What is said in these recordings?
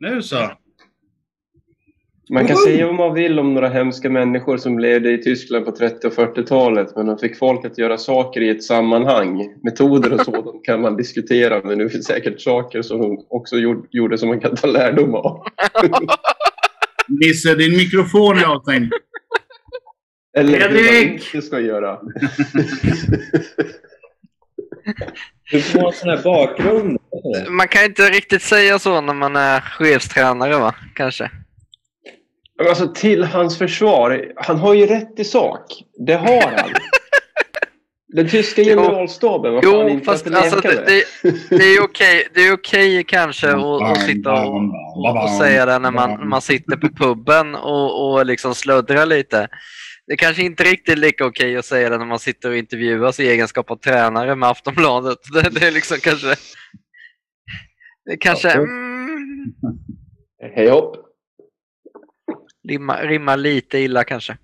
Nu så. Man kan säga vad man vill om några hemska människor som levde i Tyskland på 30 och 40-talet men de fick folk att göra saker i ett sammanhang. Metoder och sådant kan man diskutera men det finns säkert saker som de också gjorde som man kan ta lärdom av. Nisse, din mikrofon är avstängd. Eller hur man inte ska göra. Du får en sån här bakgrund. Man kan inte riktigt säga så när man är chefstränare va? Kanske. Alltså till hans försvar, han har ju rätt i sak. Det har han. Den tyska generalstaben, vad fan Jo, inte fast att alltså, det, det, det är okej, det är okej kanske att, att sitta och, och, och säga det när man, man sitter på puben och, och liksom sluddrar lite. Det är kanske inte riktigt lika okej att säga det när man sitter och intervjuas i egenskap av tränare med Aftonbladet. Det, det är liksom kanske... Det kanske mm, Hej hopp. rimmar, rimmar lite illa kanske.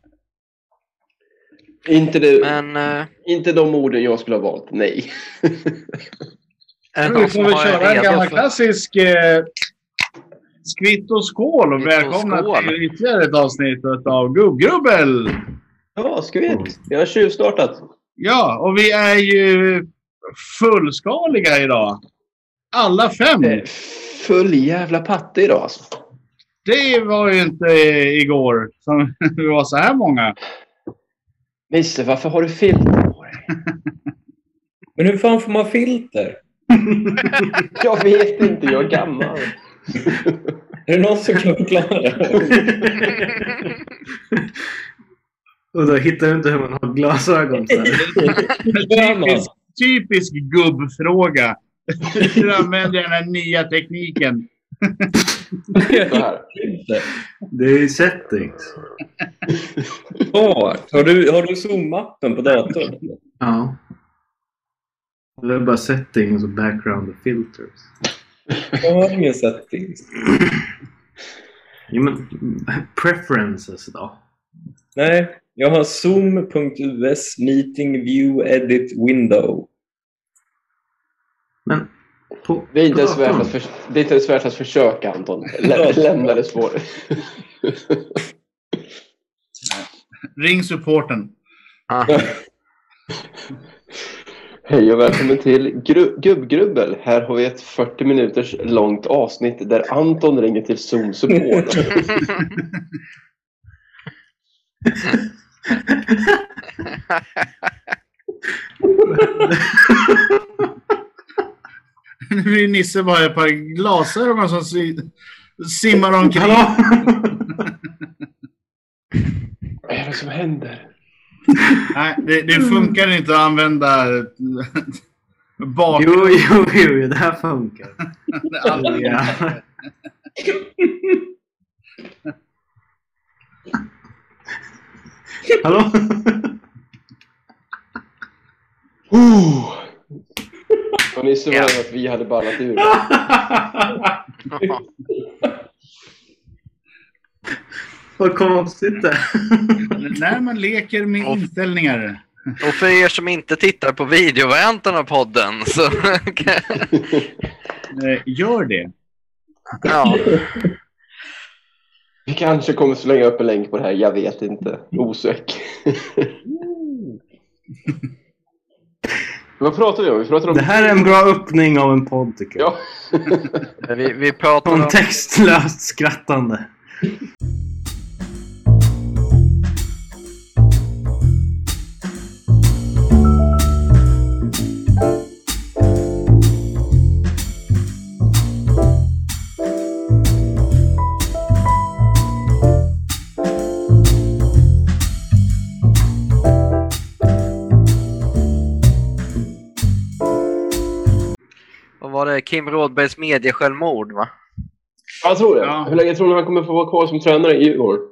Inte, det, Men eh, inte de orden jag skulle ha valt, nej. är Vi får väl köra en gammal klassisk eh, skvitt och skål och Skvitt och välkomna skål. till ytterligare ett avsnitt av Gubbgrubbel! Ja, skvitt. Jag har tjuvstartat. Ja, och vi är ju fullskaliga idag. Alla fem. Eh, Full jävla patte idag alltså. Det var ju inte igår som vi var så här många. Nisse, varför har du filter på dig? Men hur fan får man filter? Jag vet inte, jag är gammal. Är det någon som kan förklara? Och då hittar du inte hur man har glasögon. Typisk, typisk gubbfråga. Hur använder jag den här nya tekniken? Det är ju settings. Har du, har du Zoom-appen på datorn? Ja. Det är bara settings och background och filters. Jag har ingen settings. Jo men, preferences då? Nej, jag har zoom.us meeting view edit window. Men på, Det är inte ens på värt att, förs- det är inte ens värt att försöka, Anton. Lä lämna det spår. Ring supporten. Ah. Hej och välkommen till Gru- Gubbgrubbel. Här har vi ett 40 minuters långt avsnitt där Anton ringer till Zoom Support. Nu blir Nisse bara ett par glasögon som si simmar omkring. Vad är det som händer? Nej, det, det funkar inte att använda bakgrund. Jo, jo, jo, det här funkar. Ja. Hallå? Oh. Och var rädd att vi hade ballat ur. Vad konstigt det När man leker med Och- inställningar. Och för er som inte tittar på videovarianten av podden så Eh, gör det. ja, Vi kanske kommer slänga upp en länk på det här, jag vet inte. Osäker. Vad pratar vi om? Vi pratar om... Det här är en bra öppning av en podd tycker jag. Ja. vi, vi pratar om... Kontextlöst skrattande. Var det? Kim Rådbergs mediesjälvmord va? Jag tror det. Ja. Hur länge tror ni han kommer få vara kvar som tränare i Djurgården?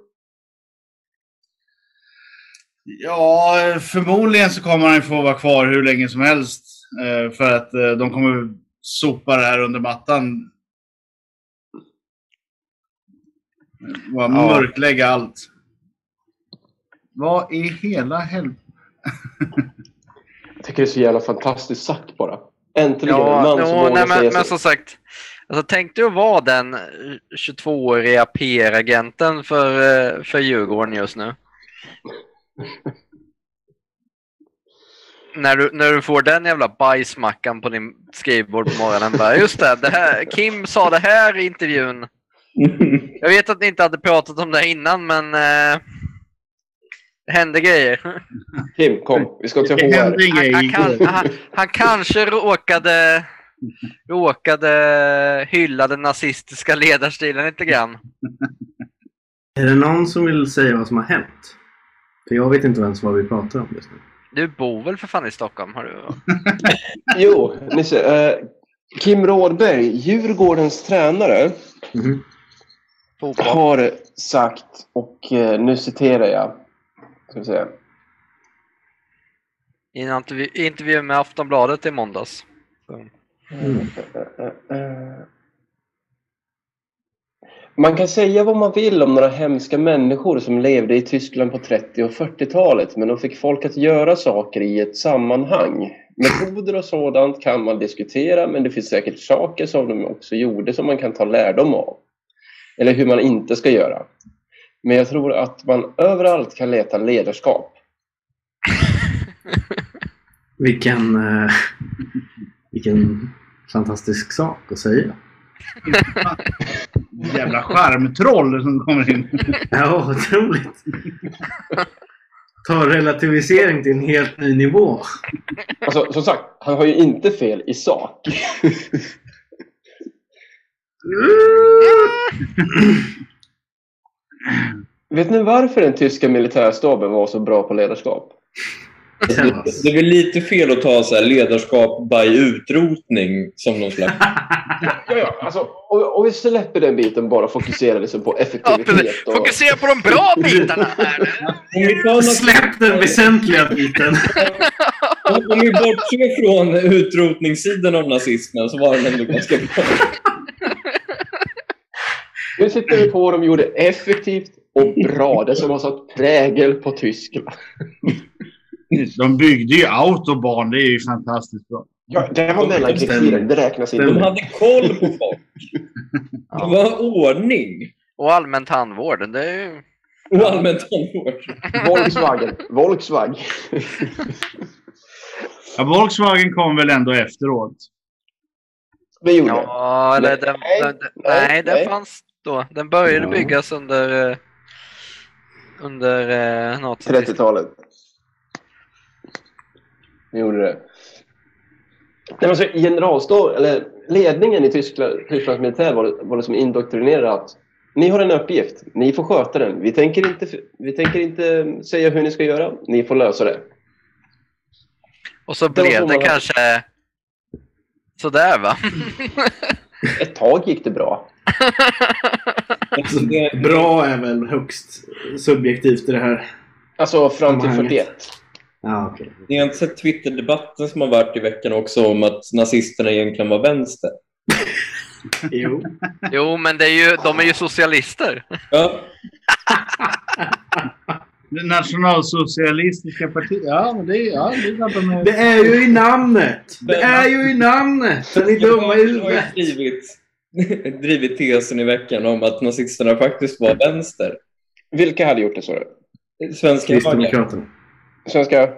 Ja, förmodligen så kommer han få vara kvar hur länge som helst. eh, För att eh, de kommer sopa det här under mattan. Bara mörklägga allt. Vad i hela helvete? Jag tycker det är så jävla fantastiskt sagt bara. Äntligen en Ja, man som vågar nej, säga men, så. men som sagt. Alltså, tänk dig att vara den 22-åriga PR-agenten för, eh, för Djurgården just nu. när, du, när du får den jävla bajsmackan på din skrivbord på morgonen. Bara, just det, det här, Kim sa det här i intervjun. Jag vet att ni inte hade pratat om det innan, men eh, det hände grejer. Kim, kom. Vi ska till HR. Han, han, kan, han, han kanske råkade, råkade hylla den nazistiska ledarstilen lite grann. Är det någon som vill säga vad som har hänt? För jag vet inte ens vad vi pratar om just nu. Du bor väl för fan i Stockholm? Har du? Jo, Nisse. Eh, Kim Rådberg, Djurgårdens tränare. Fotboll? har sagt, och eh, nu citerar jag. Ska vi se. I en intervju, intervju med Aftonbladet i måndags. Mm. Eh. Man kan säga vad man vill om några hemska människor som levde i Tyskland på 30 och 40-talet men de fick folk att göra saker i ett sammanhang. Metoder och sådant kan man diskutera men det finns säkert saker som de också gjorde som man kan ta lärdom av. Eller hur man inte ska göra. Men jag tror att man överallt kan leta ledarskap. Vilken, eh, vilken fantastisk sak att säga. Jävla charmtroll som kommer in. Ja, otroligt. Ta relativisering till en helt ny nivå. Alltså, som sagt, han har ju inte fel i sak. Vet ni varför den tyska militärstaben var så bra på ledarskap? Det, det är väl lite fel att ta så här ledarskap by utrotning som någon slags... Ja, ja, alltså, och, och vi släpper den biten bara och fokuserar liksom på Ja, effektivitet. Och, Fokusera på de bra bitarna här. Om Släpp den väsentliga biten. om om vi bortser från utrotningssidan av nazismen så var den ändå ganska bra. Nu sitter vi på vad de gjorde effektivt och bra. Det som har satt prägel på Tyskland. De byggde ju autobahn. Det är ju fantastiskt bra. Ja, det var mellankrigstiden. Det räknas De inte. hade koll på folk. Det var ordning. Och allmän tandvård. Det är ju... Och allmän tandvård. Volkswagen. Volkswagen. Ja, Volkswagen kom väl ändå efteråt. Det gjorde det. Ja, eller Nej, den, nej, den, nej, nej, den nej. fanns då. Den började Ja. byggas under, eh, under eh, något. 30-talet. Det gjorde det. Nej, alltså, generalstab, eller ledningen i Tyskland, Tysklands militär var, var liksom indoktrinerad att ni har en uppgift, ni får sköta den. Vi tänker, inte, vi tänker inte säga hur ni ska göra, ni får lösa det. Och så Det blev så det man- kanske sådär va? Ett tag gick det bra. Alltså, bra är väl högst subjektivt i det här. Alltså fram till Sammanhanget. 41. Ja, okej. Ni har inte sett Twitter-debatten som har varit i veckan också om att nazisterna egentligen var vänster? Jo. Jo, men det är ju, de är ju socialister. Ja, Det nationalsocialistiska partiet. Ja, men det, ja, det är klart de är... Det är ju i namnet! Det är ju i namnet! Är ni dumma i huvudet? drivit, tesen i veckan om att nazisterna faktiskt var vänster. Vilka hade gjort det, så? Svenska. Kristdemokraterna. Svenska?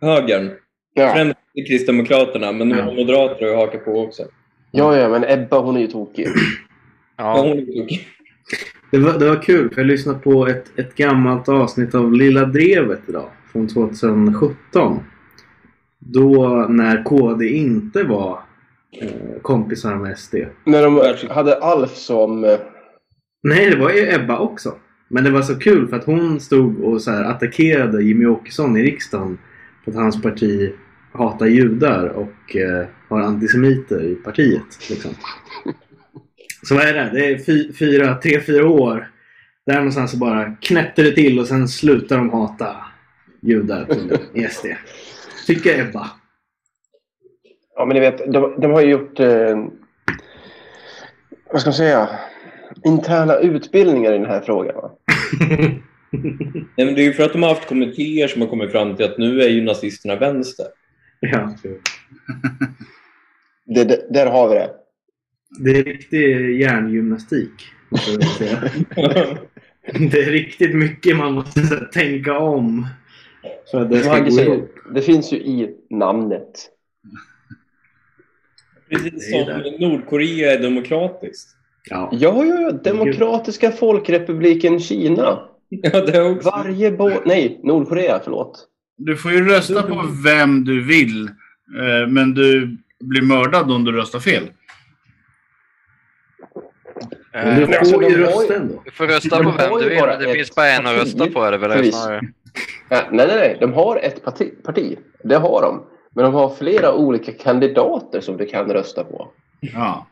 högern. Ja. Främst Kristdemokraterna, men Ja. några moderater har ju hakat på också. ja, ja, men Ebba hon är ju tokig. Ja. Ja. hon är tokig. Det var, det var kul, för jag lyssnade på ett, ett gammalt avsnitt av Lilla Drevet idag. Från 2017. Då när KD inte var eh, kompisar med SD. När de hade Alf som... eh, Nej, det var ju Ebba också. Men det var så kul för att hon stod och så här attackerade Jimmy Åkesson i riksdagen. För att hans parti hatar judar och eh, har antisemiter i partiet. Liksom. Så vad är det? Det är fy, fyra, tre, fyra år. Där någonstans så bara knäppte det till och sen slutar de hata judar i SD. Tycker Ebba. Ja, men ni vet, de, de har ju gjort... Eh, vad ska man säga? Interna utbildningar i den här frågan. Va? Nej, men det är ju för att de har haft kommittéer som har kommit fram till att nu är ju nazisterna vänster. ja. Det, det, där har vi det. Det är riktig hjärngymnastik. Det är riktigt mycket man måste tänka om. För att det ska gå säger, ihop. det finns ju i namnet. Precis som Nordkorea är demokratiskt. Ja. Ja, ja. Demokratiska folkrepubliken Kina. Ja, det också. Varje bo... Nej, Nordkorea, förlåt. Du får ju rösta på vem du vill. eh, Men du blir mördad om du röstar fel. Men du Eh, får alltså, ju rösta ändå. Du får rösta på vem du vill, men det finns bara en att parti, rösta på är det väl snarare. Ja, nej, nej, nej. De har ett parti, parti. Det har de. Men de har flera olika kandidater som du kan rösta på. Ja.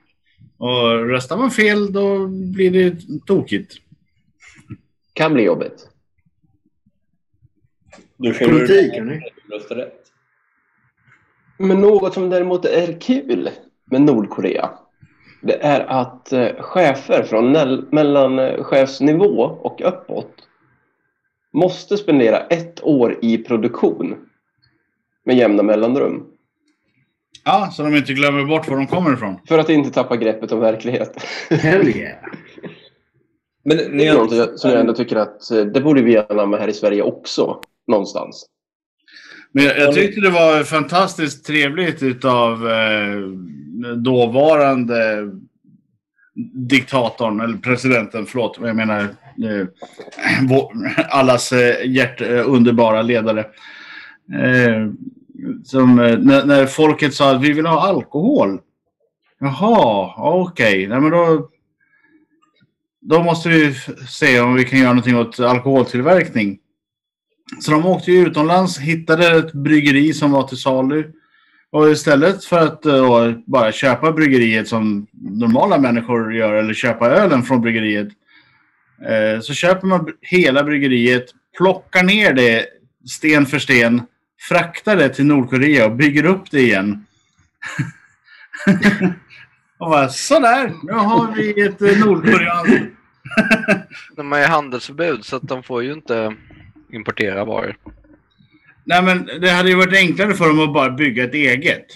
Och röstar man fel då blir det tokigt. Kan bli jobbigt. Får Politik, du hörni. rösta rätt. Men något som däremot är kul med Nordkorea det är att eh, chefer från mellanchefsnivå och uppåt måste spendera ett år i produktion med jämna mellanrum Ja, så de inte glömmer bort var de kommer ifrån. för att inte tappa greppet om verkligheten. Hell yeah. Men Det är något som jag ändå tycker att eh, det borde vi anamma här i Sverige också någonstans. Men jag, jag tyckte det var fantastiskt trevligt utav eh, dåvarande diktatorn, eller presidenten, förlåt, jag menar eh, allas eh, hjärt, eh, underbara ledare. Eh, som, eh, när, när folket sa att vi vill ha alkohol. Jaha, okej. Okay. men då, då måste vi se om vi kan göra någonting åt alkoholtillverkning. Så de åkte ju utomlands, hittade ett bryggeri som var till salu. Och istället för att eh, då, bara köpa bryggeriet som normala människor gör eller köpa ölen från bryggeriet. Eh, så köper man hela bryggeriet, plockar ner det sten för sten, fraktar det till Nordkorea och bygger upp det igen. och bara sådär, nu har vi ett eh, nordkoreanskt De har ju handelsförbud så att de får ju inte importera varor. Nej, men det hade ju varit enklare för dem att bara bygga ett eget.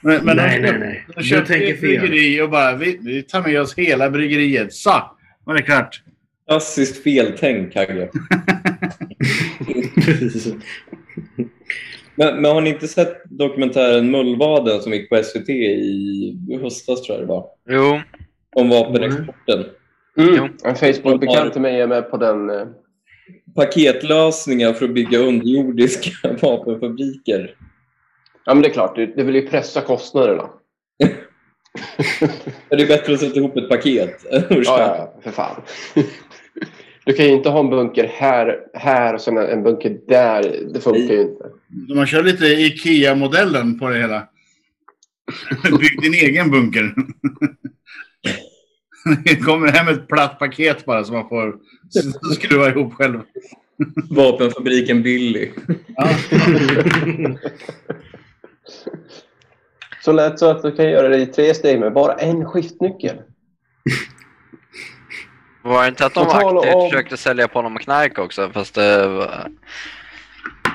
Men, men nej, de, nej, nej. de köpte tänker ett bryggeri och bara vi, vi tar med oss hela bryggeriet. Så, var det klart. klassiskt feltänk, Hagge. Men, men har ni inte sett dokumentären Mullvaden som gick på SVT i höstas, tror jag det var? Jo, Om vapenexporten. Mm. En Facebook-bekant till mig är med på den. eh, Paketlösningar för att bygga underjordiska vapenfabriker. Ja, men det är klart. Det, det vill ju pressa kostnaderna. Är det bättre att sätta ihop ett paket? Ja, ja, för fan. Du kan ju inte ha en bunker här, här och sen en bunker där. Det funkar ju inte. Man kör lite Ikea-modellen på det hela. Bygg din egen bunker. Det kommer hem ett platt paket bara som man får skruva ihop själv. Vapenfabriken Billy. Ja. Så lätt så att du kan göra det i tre steg med bara en skiftnyckel. Var det inte att de aktivt om- försökte sälja på honom knark också? Fast det var...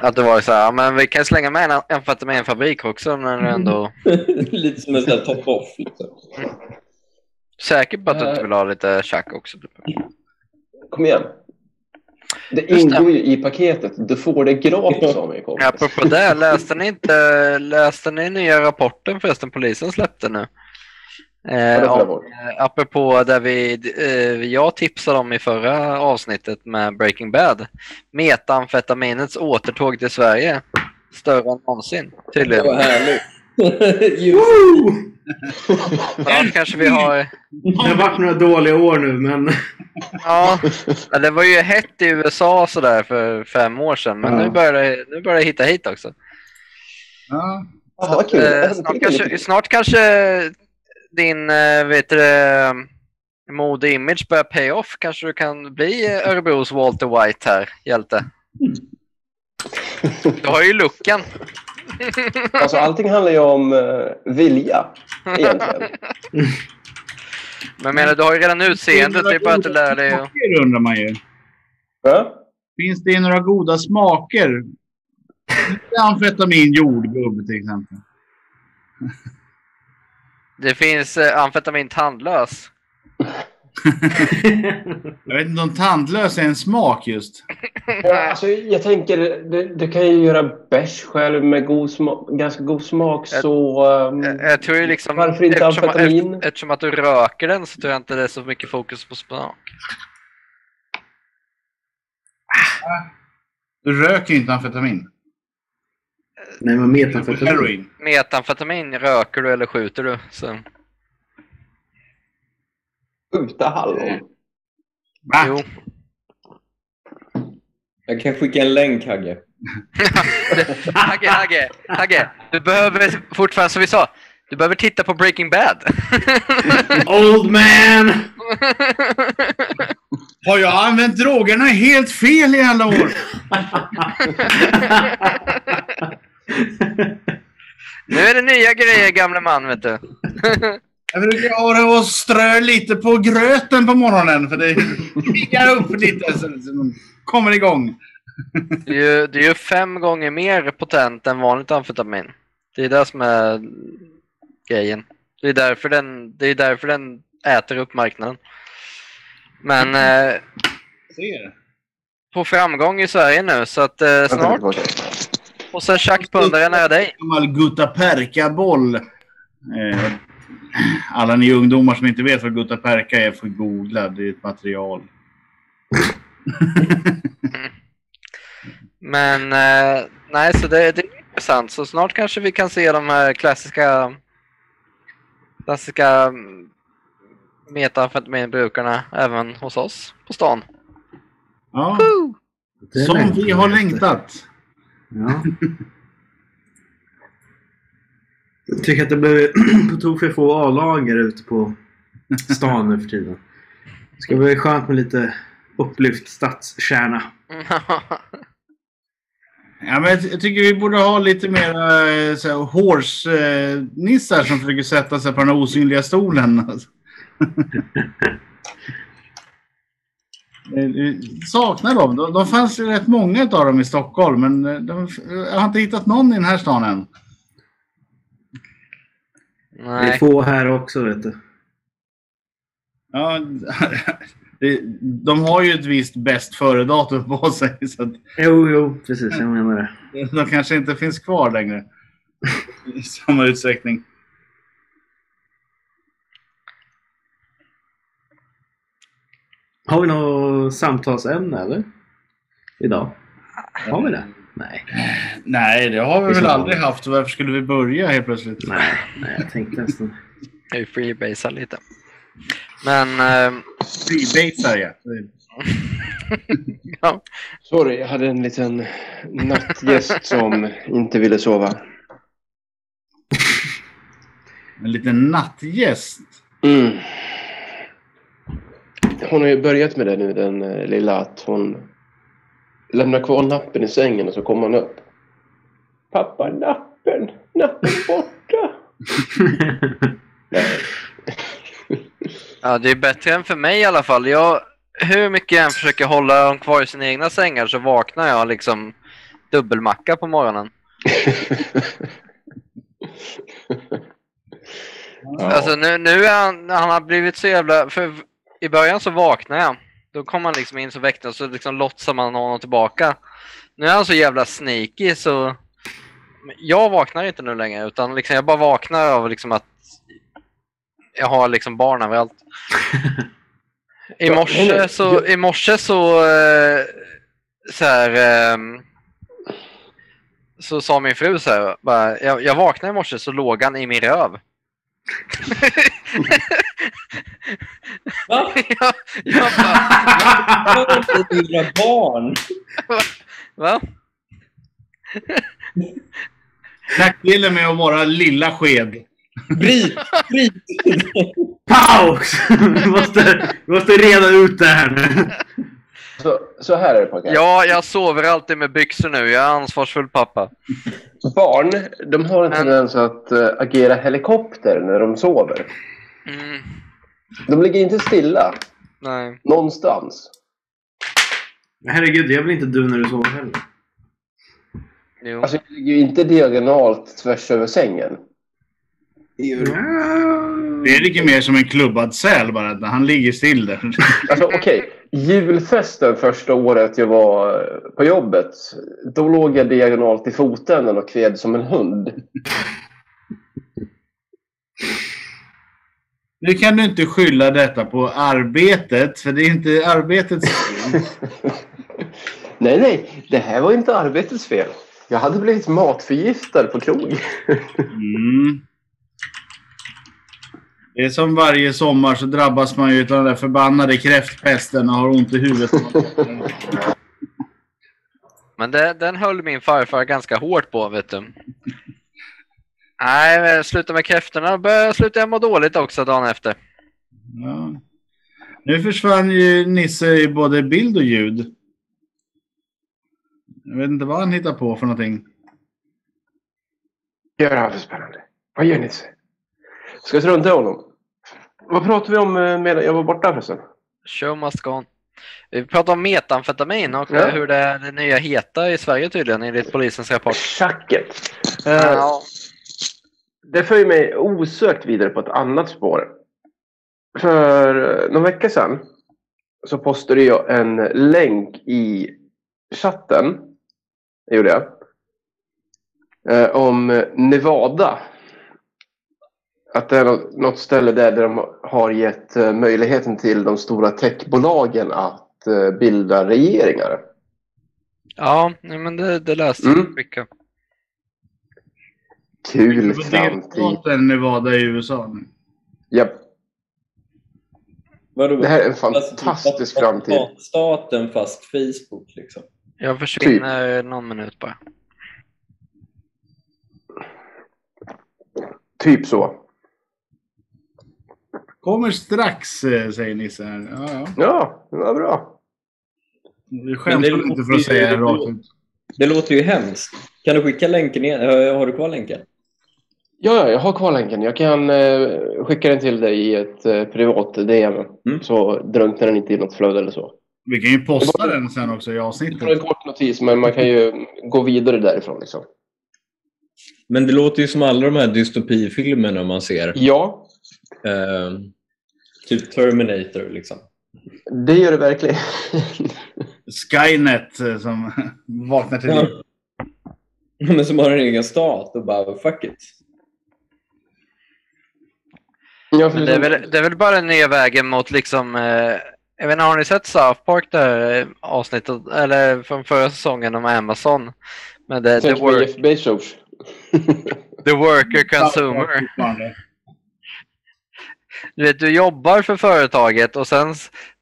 Att det var så här, men vi kan slänga med en amfetaminfabrik också när du ändå... Lite som en sån här top-off. Liksom. Säker på att du Eh. inte vill ha lite tjack också? Kom igen. Det det. ingår ju i paketet. Du får det gratis av mig kompis. Apropå det, läste ni inte läste ni nya rapporten förresten polisen släppte nu? Vad Eh, rapport? eh, apropå där vi, eh, jag tipsade om i förra avsnittet med Breaking Bad. Metamfetaminets återtåg till Sverige. Större än någonsin Det tydligen. var härligt. Just, Snart kanske vi har... Det har varit några dåliga år nu, men Ja, ja, det var ju hett i USA sådär för fem år sedan. Men Ja. nu börjar det, nu börjar det hitta hit också. Ja. Ja, vad kul. Eh, snart, kanske, snart kanske din eh, vet du, mode-image börjar pay off. Kanske du kan bli Örebros Walter White här, hjälte. Du har ju looken. Alltså, allting handlar ju om uh, vilja, egentligen. Men menar, du har ju redan utseendet. Det är bara att du lär dig. Smaker undrar man ju. Ja? Finns det några goda smaker? Amfetamin jordgubb till exempel. Det finns eh, amfetamin tandlös. Jag vet inte om tandlös är en smak just. Ja, alltså, jag tänker, du, du kan ju göra bärs själv med god smak, ganska god smak. Så, um, Jag, jag tror ju liksom... Varför inte eftersom, amfetamin? efter- eftersom att du röker den så tror jag inte det är så mycket fokus på smak. Du röker ju inte amfetamin. Nej, men metamfetamin. Heroin. Metamfetamin röker du eller skjuter du. Så. skjuta hallon. Va? Jo. Jag kan skicka en länk, Hagge. Hagge, Hagge, Hagge. Du behöver fortfarande, som vi sa, du behöver titta på Breaking Bad. Old man! Har jag använt drogerna helt fel i alla år? nu är det nya grejer, gamle man, vet du. Jag brukar ha det och strö lite på gröten på morgonen för det piggar upp lite så man kommer igång. Det är, ju, det är ju fem gånger mer potent än vanligt amfetamin. Det är det som är grejen. Det är därför den, det är därför den äter upp marknaden. Men eh, Ser. på framgång i Sverige nu så att eh, snart. Och sen tjackpundare nära dig. Gammal Gutta Perka-boll. Eh, alla ni ungdomar som inte vet vad Gutta Perka är får googla. Det är ett material. Men eh, nej, så det, det är intressant. Så snart kanske vi kan se de här klassiska klassiska mm, metamfetaminbrukarna även hos oss på stan. Ja, som vi har längtat. Ja. Jag tycker att det blir på tok för få A-lagare ute på stan nu för tiden. Det ska bli skönt med lite upplyft stadskärna. Ja, men jag, tycker vi borde ha lite mer eh, så horse-nissar som försöker sätta sig på den osynliga stolen. Eh, saknar dem. De, de fanns ju rätt många av dem i Stockholm, men eh, de, jag har inte hittat någon i den här stan än. Det är nej. få här också vet du. Ja, det- de har ju ett visst bäst före-datum på sig, så att Jo, jo, precis. Jag menar det. de kanske inte finns kvar längre i samma utsträckning. Har vi något samtalsämne eller? Idag? Har vi det? Nej. Nej, det har vi väl aldrig haft. Varför skulle vi börja helt plötsligt? Nej, nej jag tänkte nästan. Jag freebasar lite. Men eh, Freebasar ja. ja, Sorry, jag hade en liten nattgäst som inte ville sova. En liten nattgäst. Mm. Hon har ju börjat med det nu, den eh, lilla, att hon lämnar kvar nappen i sängen och så kommer hon upp. Pappa, nappen! Nappen är borta! Ja, det är bättre än för mig i alla fall. Jag, hur mycket jag än försöker hålla dem kvar i sina egna sängar så vaknar jag liksom dubbelmacka på morgonen. Ja. Alltså nu, nu är han, han har blivit så jävla... För I början så vaknade jag. Då kom han liksom in så väckte och så liksom låtsar man honom tillbaka. Nu är han så jävla sneaky så... Jag vaknar inte nu längre utan liksom jag bara vaknar av liksom att jag har liksom barn överallt. I morse så, i morse så, så här, ehm, så sa min fru så här, bara, jag, jag vaknade i morse så låg han i min röv. Va? jag, jag bara, lilla barn. va? Nackdelen med att vara lilla sked. Bryt! Bryt! Paus! vi, måste, vi måste reda ut det här nu. Så, så här är det pojkar. Ja, jag sover alltid med byxor nu. Jag är ansvarsfull pappa. Barn, de har en tendens att eh, agera helikopter när de sover. Mm, De ligger inte stilla nej. någonstans. Herregud, jag vill inte du när du sover heller. Jo. Alltså, de ligger ju inte diagonalt tvärs över sängen. Fredrik är mer som en klubbad säl bara. Han ligger still där. Alltså okej. Okay. Julfesten första året jag var på jobbet. Då låg jag diagonalt i fotänden och kved som en hund. Nu kan du inte skylla detta på arbetet, för det är inte arbetets fel. nej, nej. Det här var inte arbetets fel. Jag hade blivit matförgiftad på krog. mm. Det är som varje sommar så drabbas man ju av den där förbannade kräftpesten och har ont i huvudet. Men det, den höll min farfar ganska hårt på, vet du. Nej, sluta med kräftorna. Började sluta jag må dåligt också dagen efter. Ja. Nu försvann ju Nisse i både bild och ljud. Jag vet inte vad han hittar på för någonting. Gör han för spännande? Vad gör Nisse? Ska jag strunta i honom? Vad pratade vi om eh, medan jag var borta förresten? Show must go on. Vi pratade om metamfetamin och ja. hur det är det nya heta i Sverige tydligen enligt polisens rapport. Tjacket! Ja. Det för mig osökt vidare på ett annat spår. För någon vecka sedan så postade jag en länk i chatten. Det gjorde jag. Eh, om Nevada. Att det är något ställe där, där de har gett eh, möjligheten till de stora techbolagen att eh, bilda regeringar. Ja, men det, det läste jag mm. Kul framtid. Staten Nevada i USA. Japp. Det här är en fantastisk framtid. Staten fast Facebook liksom. Jag försvinner typ. någon minut bara. Typ så. Kommer strax, eh, säger Nisse. Här. Ja, ja. ja, det var bra. Vi skämtar inte för att säga det rakt ut. Det låter ju hemskt. Kan du skicka länken igen? Har du kvar länken? Ja, jag har kvar länken. Jag kan eh, skicka den till dig i ett eh, privat DM. Mm. Så drunknar den inte i något flöde eller så. Vi kan ju posta den sen också i avsnittet. Det en kort notis, men man kan ju gå vidare därifrån. Liksom. Men det låter ju som alla de här dystopifilmerna man ser. Ja. Eh, typ Terminator liksom. Det gör det verkligen. Skynet eh, som vaknar till liv. Ja. Men som har en egen stat och bara fuck it. Ja, det, är väl, det är väl bara nya vägen mot liksom eh, jag vet inte, har ni sett South Park där eh, avsnittet, eller från förra säsongen om Amazon? Med det, the, work, Bezos. the worker consumer. Du vet, du jobbar för företaget och sen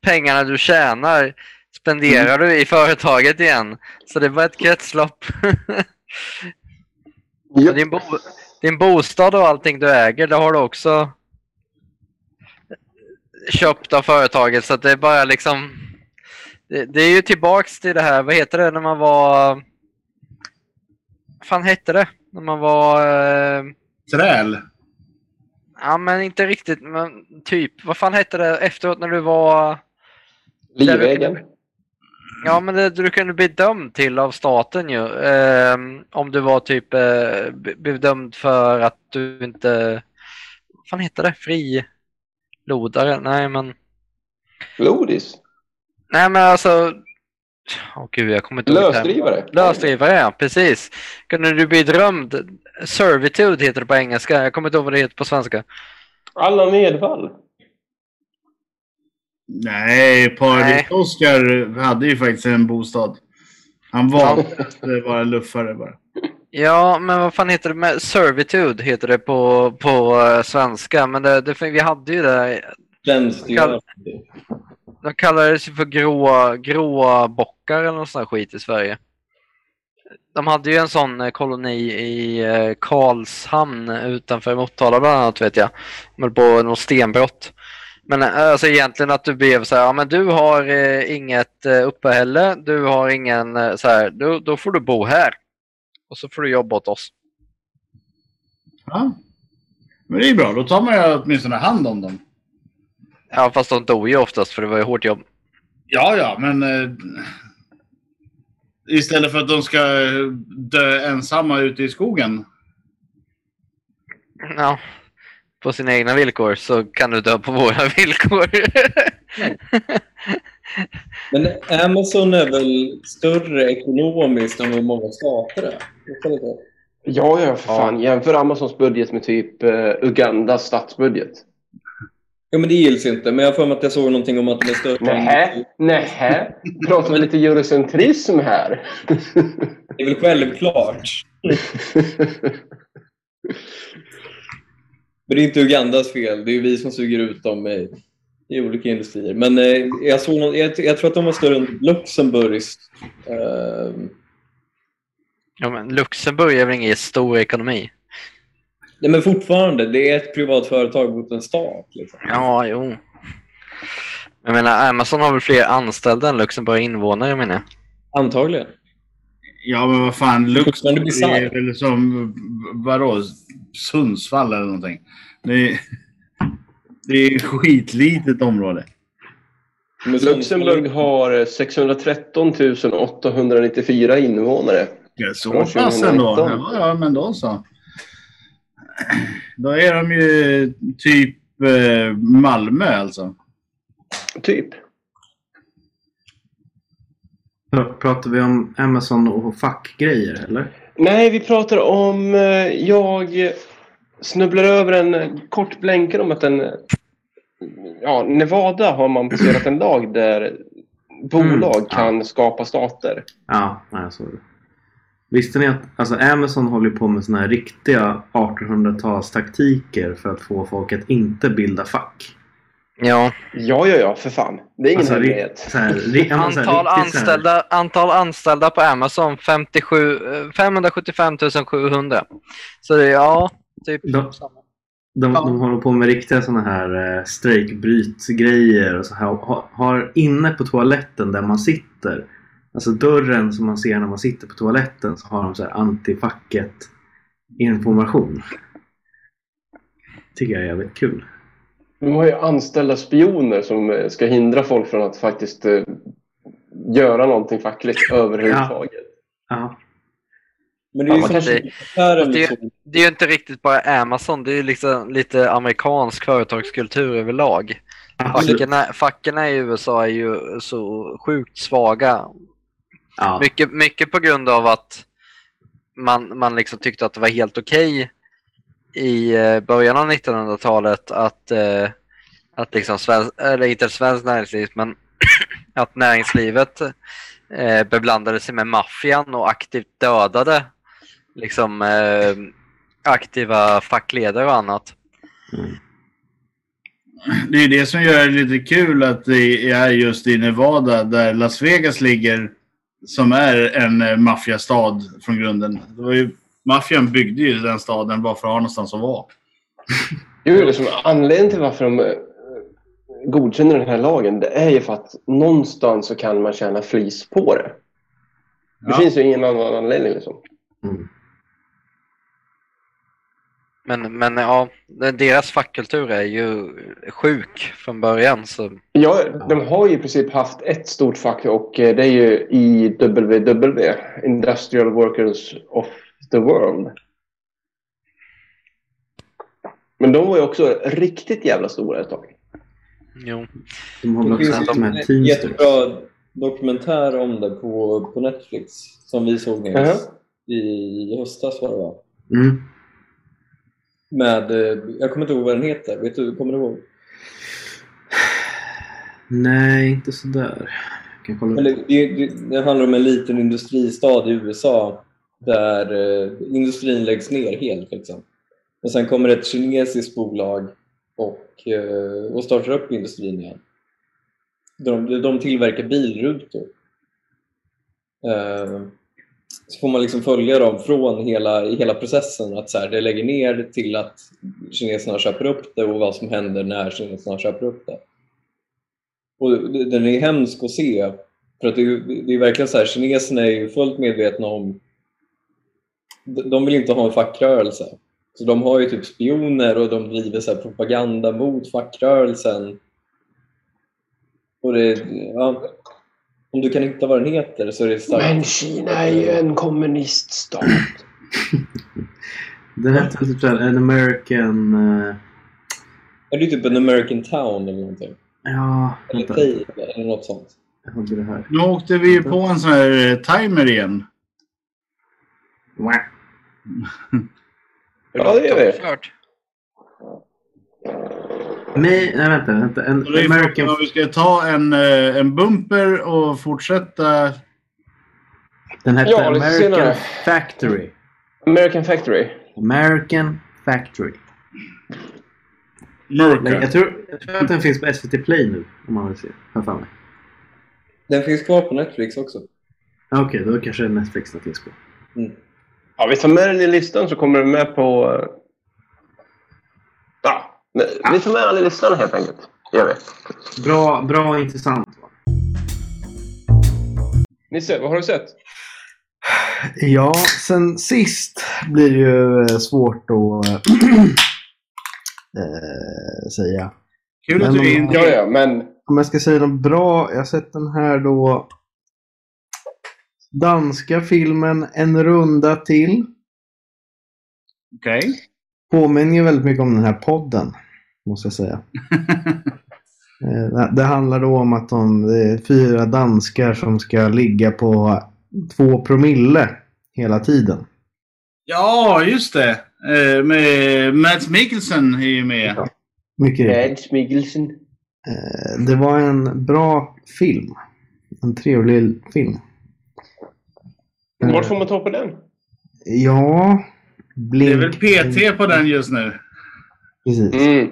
pengarna du tjänar spenderar mm. du i företaget igen. Så det var ett kretslopp. yep. din, bo din bostad och allting du äger, det har du också köpt av företaget så att det är bara liksom det, det, är ju tillbaks till det här, vad heter det när man var vad fan hette det? När man var eh... Träl? Ja men inte riktigt, men typ. Vad fan hette det efteråt när du var Livegen? Ja men det du kunde bli dömd till av staten ju. Eh, om du var typ eh, bedömd för att du inte, vad fan heter det? Fri Lodare? Nej, men... Lodis? Nej, men alltså... Åh oh, gud, jag kommer inte ihåg Lösdrivare? Lösdrivare, ja. Precis. Kunde du bli drömd? Servitude heter det på engelska. Jag kommer inte ihåg vad det heter på svenska. Alla nedfall? Nej, paret Oskar hade ju faktiskt en bostad. Han valde att vara luffare bara. Ja, men vad fan heter det? Med servitude heter det på, på uh, svenska. Men det, det, vi hade ju det. Kall, de kallades för gråa, gråa bockar eller något sånt skit i Sverige. De hade ju en sån eh, koloni i uh, Karlshamn utanför Motala bland annat vet jag. De höll på något stenbrott. Men alltså egentligen att du blev så här, ja men du har eh, inget eh, uppehälle, du har ingen eh, så här, då, då får du bo här. Och så får du jobba åt oss. Ja. Men det är bra, då tar man ju åtminstone hand om dem. Ja, fast de dog ju oftast för det var ju hårt jobb. Ja, ja, men eh, istället för att de ska dö ensamma ute i skogen. Ja, på sina egna villkor så kan du dö på våra villkor. Men Amazon är väl större ekonomiskt än vad många stater är? Ja, ja, för fan. Jämför Amazons budget med typ uh, Ugandas statsbudget. Ja, men det gills inte. Men jag har att jag såg någonting om att den är större. Nähä, nähä. Pratar vi lite eurocentrism här? det är väl självklart. men det är inte Ugandas fel. Det är vi som suger ut dem i, i olika industrier. Men eh, jag, såg någon, jag, jag, tror att de var större än Luxemburgs. Eh... Ja, men Luxemburg är väl ingen stor ekonomi? Nej, men fortfarande, det är ett privat företag mot en stat. Liksom. Ja, jo. Jag menar, Amazon har väl fler anställda än Luxemburg invånare, menar jag. Antagligen. Ja, men vad fan. Luxemburg är väl som, vadå, Sundsvall eller någonting. Det är, det är ett skitlitet område. Luxemburg har 613 894 invånare. Ja, så pass ändå. Ja, ja, men då så. Då är de ju typ eh, Malmö alltså. Typ. Pratar vi om Amazon och fackgrejer eller? Nej, vi pratar om... Eh, jag snubblar över en kort blänkare om att en... Ja, Nevada har man passerat en lag där bolag mm. kan ja. skapa stater. Ja, jag såg det. Visste ni att alltså Amazon håller på med såna här riktiga 1800-talstaktiker för att få folk att inte bilda fack? Ja. Ja, ja, ja, för fan. Det är ingen alltså, hemlighet. antal, anställda, antal anställda på Amazon 57, 575 700. Så det är, ja, typ de, samma. De, ja. de håller på med riktiga sådana här eh, strejkbrytgrejer och så här. Har, har inne på toaletten där man sitter Alltså dörren som man ser när man sitter på toaletten så har de så här antifacket information. Tycker jag är jävligt kul. De har ju anställda spioner som eh, ska hindra folk från att faktiskt uh, göra någonting fackligt överhuvudtaget. Ja. ja. Men det är, ju ja, det, det, liksom- det är ju inte riktigt bara Amazon, det är ju liksom lite amerikansk företagskultur överlag. Facken i USA är ju så sjukt svaga Ja. Mycket, mycket på grund av att man, man liksom tyckte att det var helt okej okay i eh, början av 1900-talet att, eh, att liksom svensk, eller inte svenskt näringsliv, men att näringslivet eh, beblandade sig med maffian och aktivt dödade liksom eh, aktiva fackledare och annat. Mm. Det är det som gör det lite kul att det är just i Nevada där Las Vegas ligger som är en eh, maffiastad från grunden. Det var ju, maffian byggde ju den staden bara för att ha någonstans att vara. Jo, det som anledningen till varför de eh, godkänner den här lagen det är ju för att någonstans så kan man tjäna flis på det. Det ja. finns ju ingen annan anledning liksom. Mm. Men, men ja, deras fackkultur är ju sjuk från början. Så... Ja, de har ju i princip haft ett stort fack och eh, det är ju IWW, Industrial Workers of the World. Men de var ju också riktigt jävla stora ett tag. Jo. De har väl också haft med en jättebra dokumentär om det på, på Netflix som vi såg uh -huh. i höstas var det va? Mm med, eh, jag kommer inte ihåg vad den heter. Vet du, kommer du ihåg? Nej, inte sådär. Eller, det, det, det handlar om en liten industristad i USA där eh, industrin läggs ner helt. Liksom. Och sen kommer ett kinesiskt bolag och, eh, och startar upp industrin igen. De, de tillverkar bilrutor. Eh, så får man liksom följa dem från hela, hela processen. Att så här, det lägger ner till att kineserna köper upp det och vad som händer när kineserna köper upp det. Och den är hemsk att se. För att det, är, det är verkligen så här, kineserna är ju fullt medvetna om de vill inte ha en fackrörelse. Så de har ju typ spioner och de driver så propaganda mot fackrörelsen. Och det, ja, om du kan hitta vad den heter så är det starkt. Men Kina är ju en kommuniststat. den hette typ såhär An American uh, Är det typ en American Town eller någonting? Ja, Eller vänta. Tale eller något sånt? Jag det här. Nu åkte vi ju på en sån här eh, timer igen. Wah. Ja, det gör vi. Klart. Nej, nej vänta. vänta. En American, om vi ska ta en, eh, en bumper och fortsätta. den hette Ja, American senare. Factory. American Factory. American Factory. Mörka. jag, tror, jag tror att den finns på SVT Play nu. Om man vill se. Har mig. Den finns kvar på Netflix också. Ja, Okej, då kanske Netflix den finns på. Ja, vi tar med den i listan så kommer den med på... Ja, vi tar med den i listan helt enkelt. Gör vi. Bra, bra och intressant. va? Nisse, vad har du sett? Ja, sen sist blir det ju eh, svårt att eh, säga. Kul att du är in. Ja, ja, men... Om jag ska säga något bra. Jag har sett den här då. Danska filmen En runda till. Okej. Påminner ju väldigt mycket om den här podden. Måste jag säga. Eh, det- handlar då om att de, fyra danskar som ska ligga på två promille hela tiden. Ja, just det. Eh, med Mads Mikkelsen är ju med. Ja. Mycket. Mads Mikkelsen. Eh, Det var en bra film. En trevlig film. Eh, Vart får man ta på den? Ja. Blink. Det är väl PT på den just nu. Precis. Mm.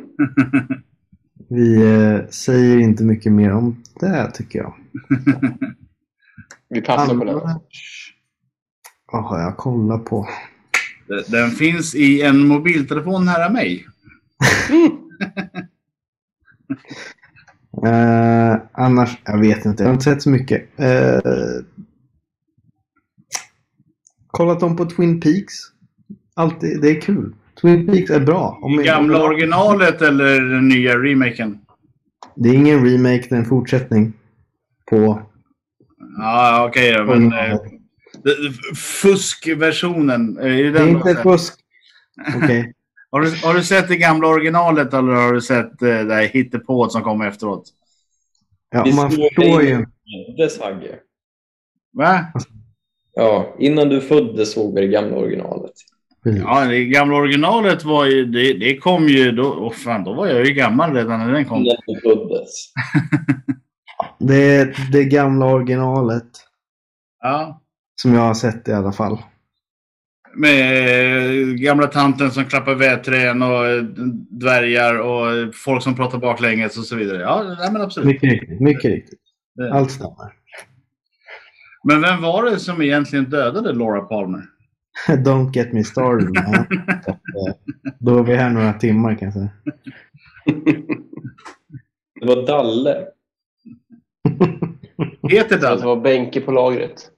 Vi eh, säger inte mycket mer om det tycker jag. Vi passar på den. Annars- Vad har jag kollat på? Den finns i en mobiltelefon nära mig. Eh, annars, jag vet inte. Jag har inte sett så mycket. Eh, kollat om på Twin Peaks. Alltid, det är kul. Twin Peaks är bra. Om Gamla originalet eller den nya remaken? Det är ingen remake, det är en fortsättning. På... Ja, okej då. Men, eh, det- det- fuskversionen. eh, Är det Det är den inte sett? fusk. Okej. har, du, har du sett det gamla originalet eller har du sett eh, det här hittepået som kom efteråt? Ja, man förstår det ju. du föddes, Hagge. Va? Ja, innan du föddes såg vi det gamla originalet. Ja, det gamla originalet var ju... Det, det kom ju... Då, oh fan, då var jag ju gammal redan när den kom. Innan du föddes. Det är det gamla originalet. Ja. Som jag har sett i alla fall. Med eh, gamla tanten som klappar vedträn och eh, dvärgar och folk som pratar baklänges och så vidare. Ja, nej, men absolut. Mycket riktigt. Mycket riktigt. Allt stämmer. Men vem var det som egentligen dödade Laura Palmer? Don't get me started Då är vi här några timmar kan jag säga. Det var Dalle. Heter att det Dalle? var Benke på lagret.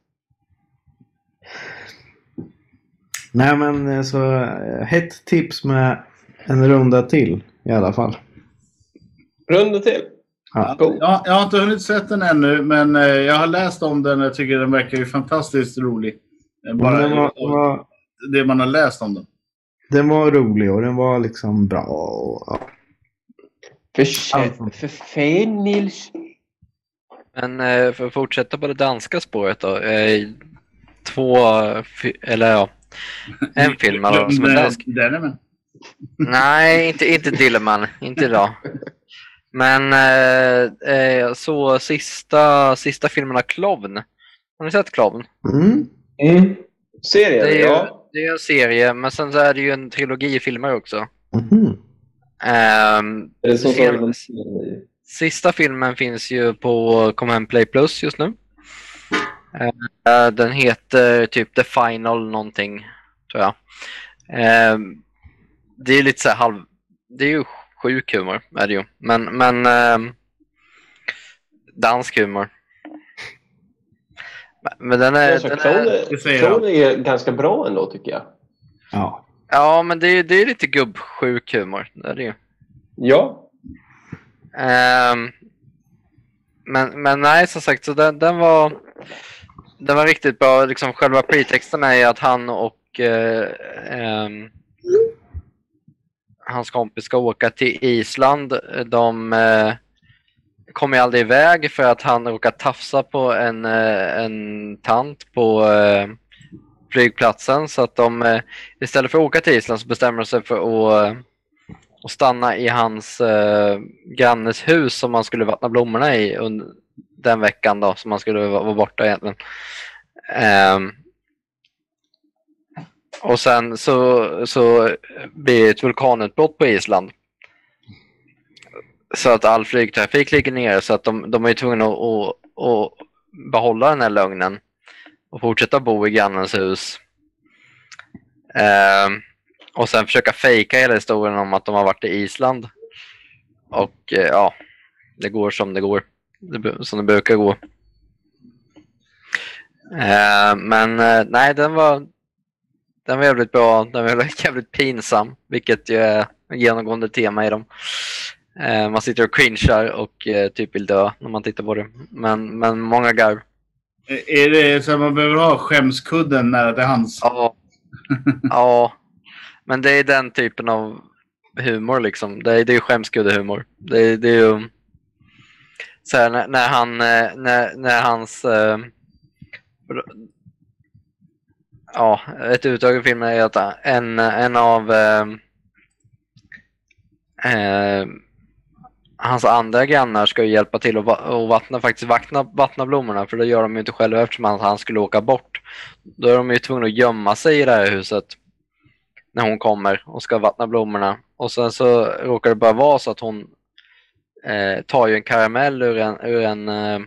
Nej men eh, så eh, hett tips med en runda till i alla fall. Runda till. Ja. Jag har inte hunnit sett den ännu, men eh, jag har läst om den och jag tycker den verkar ju fantastiskt rolig. Eh, Bara den, var, den, var, det man har läst om den. den var rolig och den var liksom bra. Och, ja. För, för fan Nils. Men eh, för att fortsätta på det danska spåret då. Två, eller ja, en film alla som är dansk. Den är med. Nej, inte, inte Dilleman. Inte idag. Men eh, eh, så sista, sista filmen av Clown. Har ni sett Clown? Mm. Mm. Serien, Det är, ju, ja. det är en serie, men sen så är det ju en trilogi filmer också. Mhm. Ehm, Är det om Sten? Sista filmen finns ju på Hem Play Plus just nu. Eh, Den heter typ The Final någonting, tror jag. Eh, Det är lite så här halv... Det är ju sjuk humor, är det ju. Men, men eh, dansk humor. Men- den är... Alltså, Den är är ganska bra ändå tycker jag. Ja. ja, men det är, det är lite gubbsjuk humor. Det är det ju. Ja. Ehm, men, men nej, som sagt, så den, den, var, den var riktigt bra. Liksom, själva pretexten är att han och eh, ehm, hans kompis ska åka till Island. Eh, de eh, kommer aldrig iväg för att han råkar tafsa på en, eh, en tant på eh, flygplatsen. Så att de eh, istället för att åka till Island så bestämmer de sig för att, eh, att stanna i hans eh, grannes hus som man skulle vattna blommorna i under den veckan då som man skulle vara vara borta egentligen. Ehm, och sen så, så blir det ett vulkanutbrott på Island. Så att all flygtrafik ligger nere så att de, de är tvungna att, att, att behålla den här lögnen och fortsätta bo i grannens hus. Eh, och sen försöka fejka hela historien om att de har varit i Island. Och eh, ja, det går som det går. Det, som det brukar gå. Eh, men eh, nej, den var, den var jävligt bra. Den var jävligt pinsam, vilket ju är genomgående tema i dem. Eh, man sitter och cringear och eh, typ vill dö när man tittar på det. Men, men många garv. Är det så att man behöver ha skämskudden nära till hands? Ja. ja, men det är den typen av humor liksom. Det är, det är skämskuddehumor. Det, är- det är ju så här, när, när han, eh, när, när hans ja, ett utdrag i filmen är att äh, en, en av eh, eh, hans andra grannar ska ju hjälpa till att vattna, faktiskt vattna, vattna blommorna för det gör de ju inte själva eftersom han, han skulle åka bort. Då är de ju tvungna att gömma sig i det här huset när hon kommer och ska vattna blommorna. Och sen så råkar det bara vara så att hon eh, tar ju en karamell ur en, ur en, eh,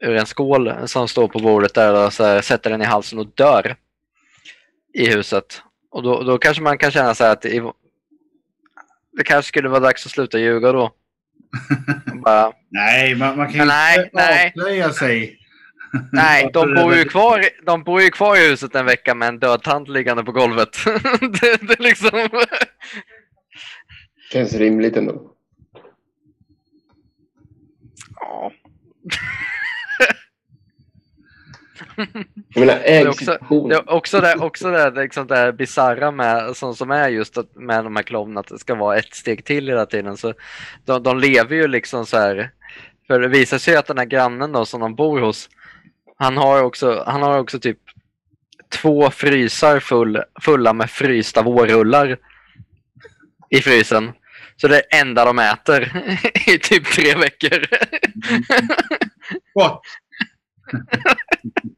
ur en skål som står på bordet där och så här, sätter den i halsen och dör i huset. Och då, då kanske man kan känna så här att i, det kanske skulle vara dags att sluta ljuga då. Bara, Nej, man, man kan ju Nej, inte nej. avslöja sig. Nej, de bor, ju kvar, de bor ju kvar i huset en vecka med en död tant liggande på golvet. det, det är liksom... Känns rimligt ändå. Ja. Jag menar, Det är också, ägsituation. det är också det, också det, liksom det bisarra med, som, som är just att, med de här clownerna, att det ska vara ett steg till hela tiden. Så de, de lever ju liksom så här, för det visar sig att den här grannen då som de bor hos, han har också, han har också typ två frysar full, fulla med frysta vårrullar i frysen. Så det är det enda de äter i typ tre veckor. What?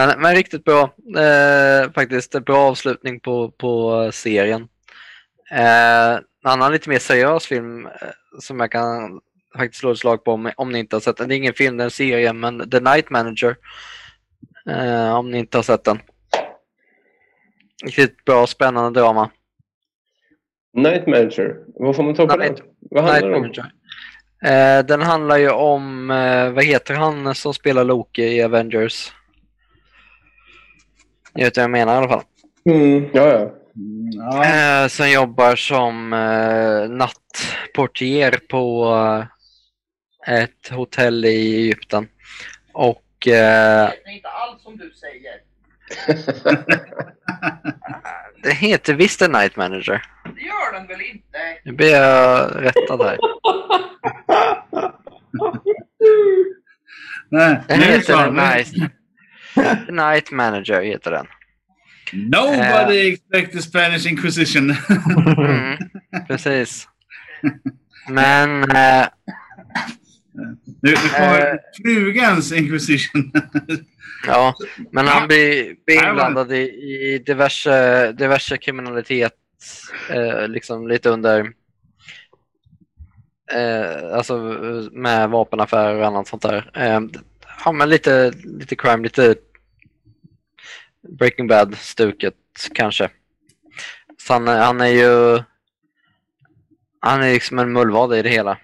Men, men riktigt bra. Eh, faktiskt en bra avslutning på, på serien. Eh, en annan lite mer seriös film eh, som jag kan faktiskt slå ett slag på om, om ni inte har sett den. Det är ingen film, det är en serie, men The Night Manager. Eh, om ni inte har sett den. Riktigt bra, spännande drama. Night Manager. Vad får man ta på Night- den? Vad Night handlar det om? Manager. Eh, den handlar ju om, eh, vad heter han som spelar Loki i Avengers? Ni vet vad jag menar i alla fall. Mm, ja, ja. Mm, Ja. Eh, som jobbar som eh, nattportier på eh, ett hotell i Egypten. Och eh, Det är inte alls som du säger. det heter visst The Night Manager. Det gör den väl inte? Nu blir jag rättad här. Nej, det heter så. The Night, Manager heter den. Nobody expect the Spanish Inquisition. Mm, precis. Men eh, nu, nu kommer Eh. flugans Inquisition. Ja, men han blir, blir inblandad i, i diverse, diverse kriminalitet, eh, liksom lite under, eh, alltså med vapenaffärer och annat sånt där. Eh, ja, men lite, lite crime, lite Breaking Bad-stuket kanske. Så han, är- han är ju, han är liksom en mullvad i det hela.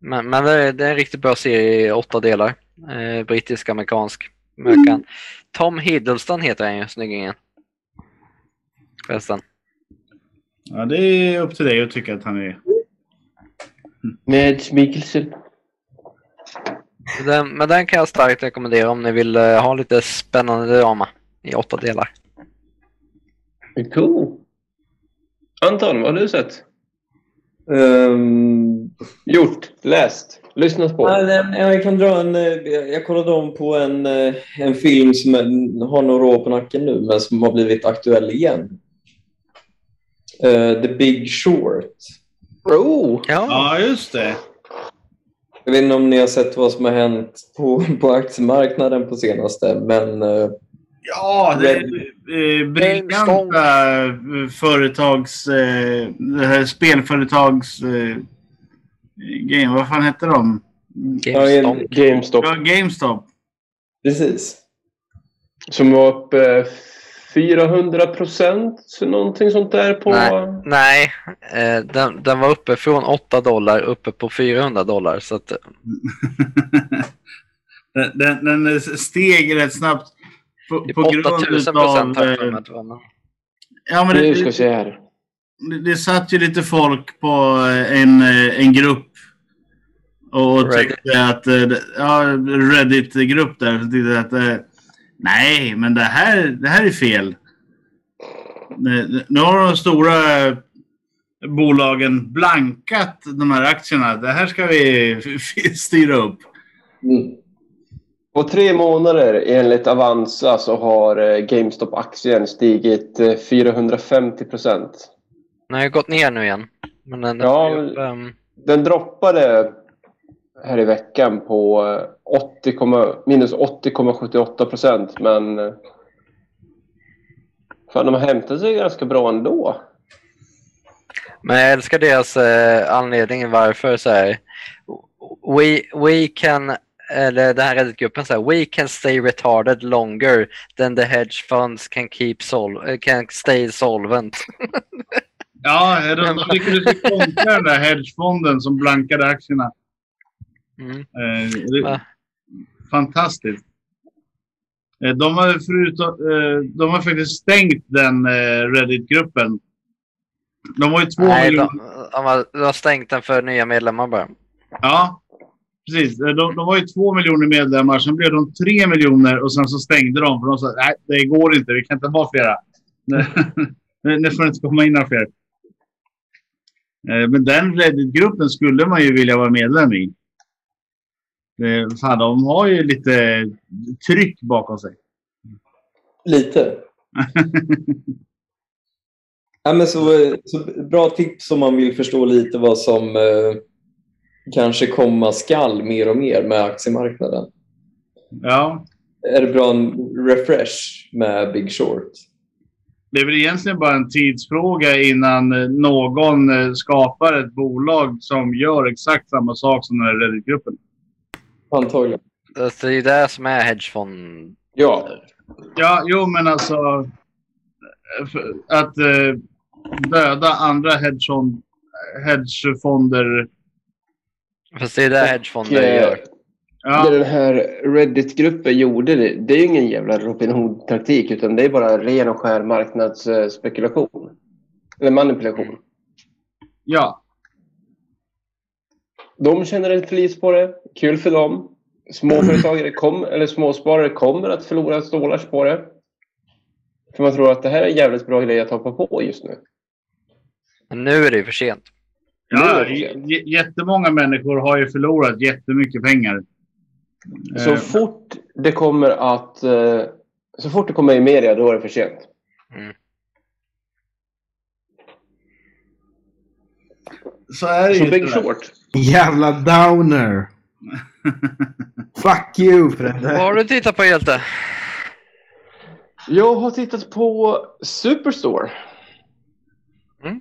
Men, men det, är, det är en riktigt bra serie i åtta delar. Eh, Brittisk-amerikansk. Kan- Tom Hiddleston heter han ju, snyggingen. Förresten. ja, det är upp till dig att tycka att han är... Med Mikkelsen. Den, men den kan jag starkt rekommendera om ni vill eh, ha lite spännande drama i åtta delar. Cool. Anton, vad har du sett? Ehm, Gjort, läst, lyssnat på? nej, nej, jag kan dra en... eh, Jag kollade om på en, eh, en film som har några år på nacken nu, men som har blivit aktuell igen. Eh, The Big Short. Oh! Ja, Ja, just det. Jag vet inte om ni har sett vad som har hänt på, på aktiemarknaden på senaste, men eh, Ja, det är eh, briljanta eh, företags... Eh, det här spelföretags... Eh, game, vad fan hette de? GameStop. GameStop. Ja, GameStop. precis. Som var uppe 400 procent, någonting sånt där på... Nej. Nej, eh, den, den var uppe från 8 dollar uppe på 400 dollar. Så att, den, den, den steg rätt snabbt på, på 8000 grund procent av... eh. Men- Ja, men Nu ska vi det, se här. det, det satt ju lite folk på eh, en, eh, en grupp och Reddit. tyckte att... det- Ja, Reddit-grupp där. Så tyckte att... eh, Nej, men det här, det här är fel. Nu har de stora eh, bolagen blankat de här aktierna. Det här ska vi styra upp. Mm. På tre månader enligt Avanza så har eh, GameStop-aktien stigit eh, 450 procent. Den har ju gått ner nu igen. Men den Ja, upp, ehm, Den droppade här i veckan på eh, 80, komma- minus 80,78 procent men eh, fan, de har hämtat sig ganska bra ändå. Men jag älskar deras eh, anledning varför så här. We, we can, eller den här Reddit-gruppen så här. We can stay retarded longer than the hedge funds can keep sol eh, can stay solvent. Ja, de, de lyckades ju kontra den där hedgefonden som blankade aktierna. Mm. Eh, fantastiskt. Eh, de, har förutom, eh, de har faktiskt stängt den eh, Reddit-gruppen. De var ju två Nej, miljoner. de, har, de har stängt den för nya medlemmar bara. Ja, precis. De, de var ju två miljoner medlemmar. Sen blev de tre miljoner och sen så stängde de. För de sa nej, det går inte. Vi kan inte vara flera. Nu får det inte komma in några fler. Men den Reddit-gruppen skulle man ju vilja vara medlem i. Eh, Fan, de har ju lite tryck bakom sig. Lite. Ja, men så, så bra tips om man vill förstå lite vad som eh, kanske komma skall mer och mer med aktiemarknaden. Ja, Är det bra en refresh med Big Short? det är väl egentligen bara en tidsfråga innan eh, någon eh, skapar ett bolag som gör exakt samma sak som den här Reddit-gruppen. Antagligen. Det är ju det som är hedgefond. Ja, Ja, jo, men alltså att eh, döda andra hedgefond, hedgefonder. Fast det är det hedgefonder eh, gör. det Ja, den här Reddit-gruppen gjorde, det, det är ju ingen jävla Robin Hood-taktik utan det är bara ren och skär marknadsspekulation. Eller manipulation. ja, De tjänar ett flis på det. Kul för dem. Småföretagare kom, eller småsparare kommer att förlora stålars på det. För man tror att det här är en jävligt bra grej att hoppa på just nu. Men nu är det ju för sent. ja jättemånga människor har ju förlorat jättemycket pengar. Så Eh, fort det kommer att... eh, Så fort det kommer i media, då är det för sent. så är det Så ju. Big. Short. Jävla downer! Fuck you Fredde! Vad har du tittat på Hjälte? Jag har tittat på Superstore. Mm.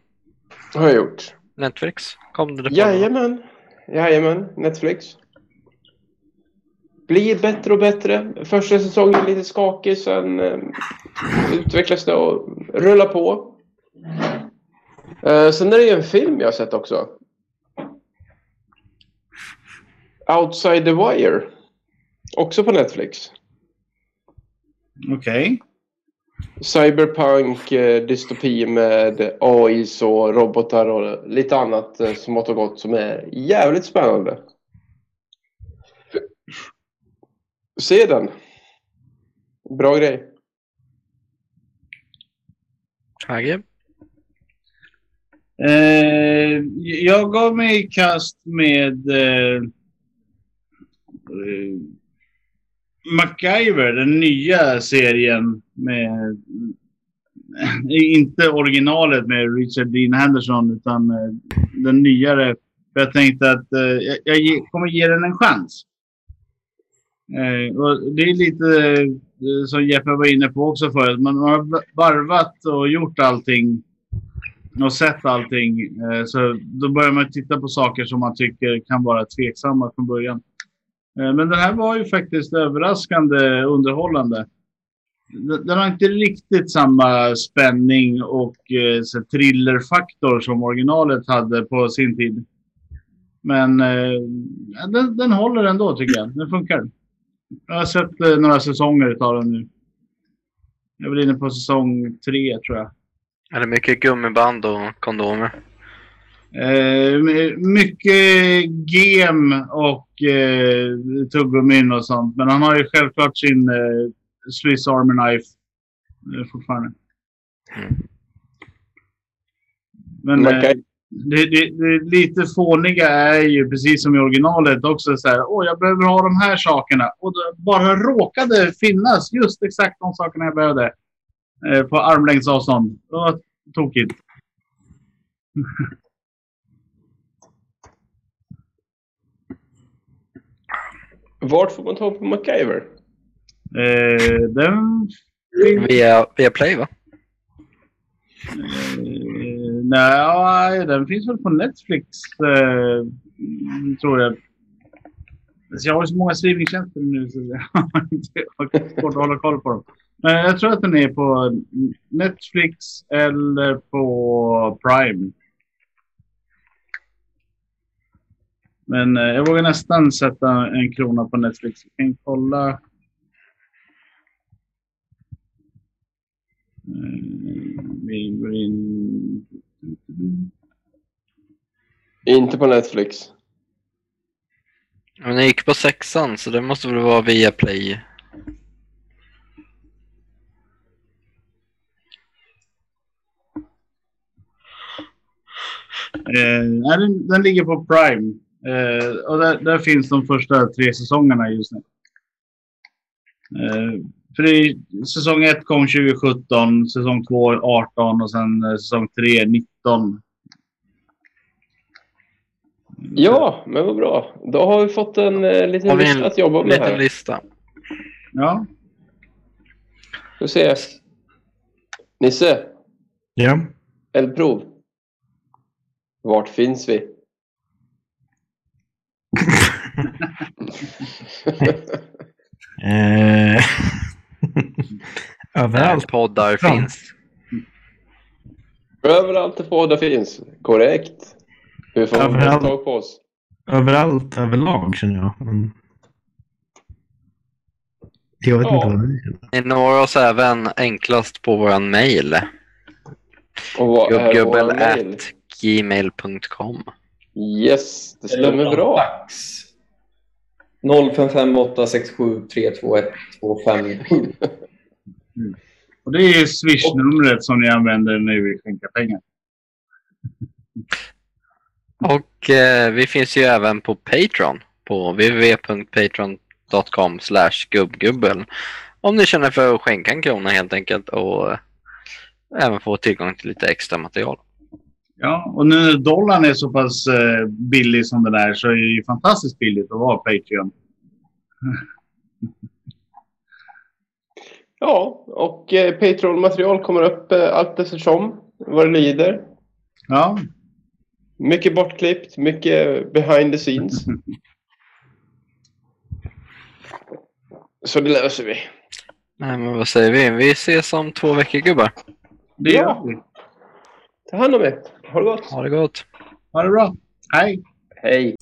Har jag gjort. Netflix? Kom det på? Jajamän. Jajamän. Netflix. Blir bättre och bättre. Första säsongen lite skakig, sen eh, utvecklas det och rullar på. Eh, sen är det ju en film jag har sett också. Outside the Wire. Också på Netflix. Okej. Cyberpunk, eh, dystopi med AIs och robotar och lite annat smått och gott som är jävligt spännande. Se den. Bra grej. Hagge? Eh, jag gav mig i kast med eh, eh, MacGyver, den nya serien med inte originalet med Richard Dean Henderson utan eh, den nyare. För jag tänkte att eh, jag, jag kommer ge den en chans. Eh, och det är lite som Jeppe var inne på också förut. Man har varvat och gjort allting och sett allting. Så då börjar man titta på saker som man tycker kan vara tveksamma från början. Eh, men den här var ju faktiskt överraskande underhållande. Den har inte riktigt samma spänning och eh, så thrillerfaktor som originalet hade på sin tid. Men eh, den, den håller ändå tycker jag. Den funkar. Jag har sett några säsonger av den nu. Jag är väl inne på säsong tre tror jag. Är det mycket gummiband och kondomer? Eh, mycket gem och eh, tuggummin och sånt. Men han har ju självklart sin eh, Swiss Army Knife eh, fortfarande. Mm. Men Man eh, det, det, det lite fåniga är ju precis som i originalet också så här. Åh, jag behöver ha de här sakerna. Och det bara råkade finnas just exakt de sakerna jag behövde. Eh, på armlängds avstånd. Det var tokigt. Vart får man tag på MacGyver? Eh, den Via, via Play va? Eh, nej, den finns väl på Netflix, eh, tror jag. Så jag har ju så många streamingtjänster nu så jag har inte svårt att hålla koll på dem. Men jag tror att den är på Netflix eller på Prime. Men eh, jag vågar nästan sätta en krona på Netflix. Jag kan kolla. Eh. Inte på Netflix. Men den gick på sexan så det måste väl vara via Play. Eh, nej, den, den ligger på Prime. Eh, och där, där finns de första tre säsongerna just nu. Eh, för det, säsong 1 kom 2017, säsong 2 18 och sen eh, säsong 3 19. Ja, men vad bra. Då har vi fått en eh, liten lista att jobba med Liten här. lista. Ja. Får se. Nisse, Ja. eldprov. Vart finns vi? Eh, Där överallt. poddar Ja. finns. Överallt där poddar finns. Korrekt. Hur får Överallt. tag på oss? Överallt överlag känner jag. Men... Jag vet Ja. inte vad ni känner. Ni når oss även enklast på våran mail. Och vad är vår Gubbgubbel mail? at gmail.com. Yes, det stämmer bra. Fax. 055867322125. Och det är Swish-numret som ni använder när vi skänker pengar. Och eh, vi finns ju även på Patreon på www.patreon.com gubbgubbel. Om ni känner för att skänka en krona helt enkelt och eh, även få tillgång till lite extra material. Ja, och nu när dollarn är så pass eh, billig som den är så är det ju fantastiskt billigt att vara Patreon. Ja, och eh, Patreon-material kommer upp eh, allt eftersom vad det lider. Ja, Mycket bortklippt, mycket behind the scenes. Så det löser vi. Nej, men vad säger vi? Vi ses om två veckor gubbar. det Ja. gör vi. Ta hand om er. Ha det gott. Ha det gott. Ha det bra. Hej! Hej.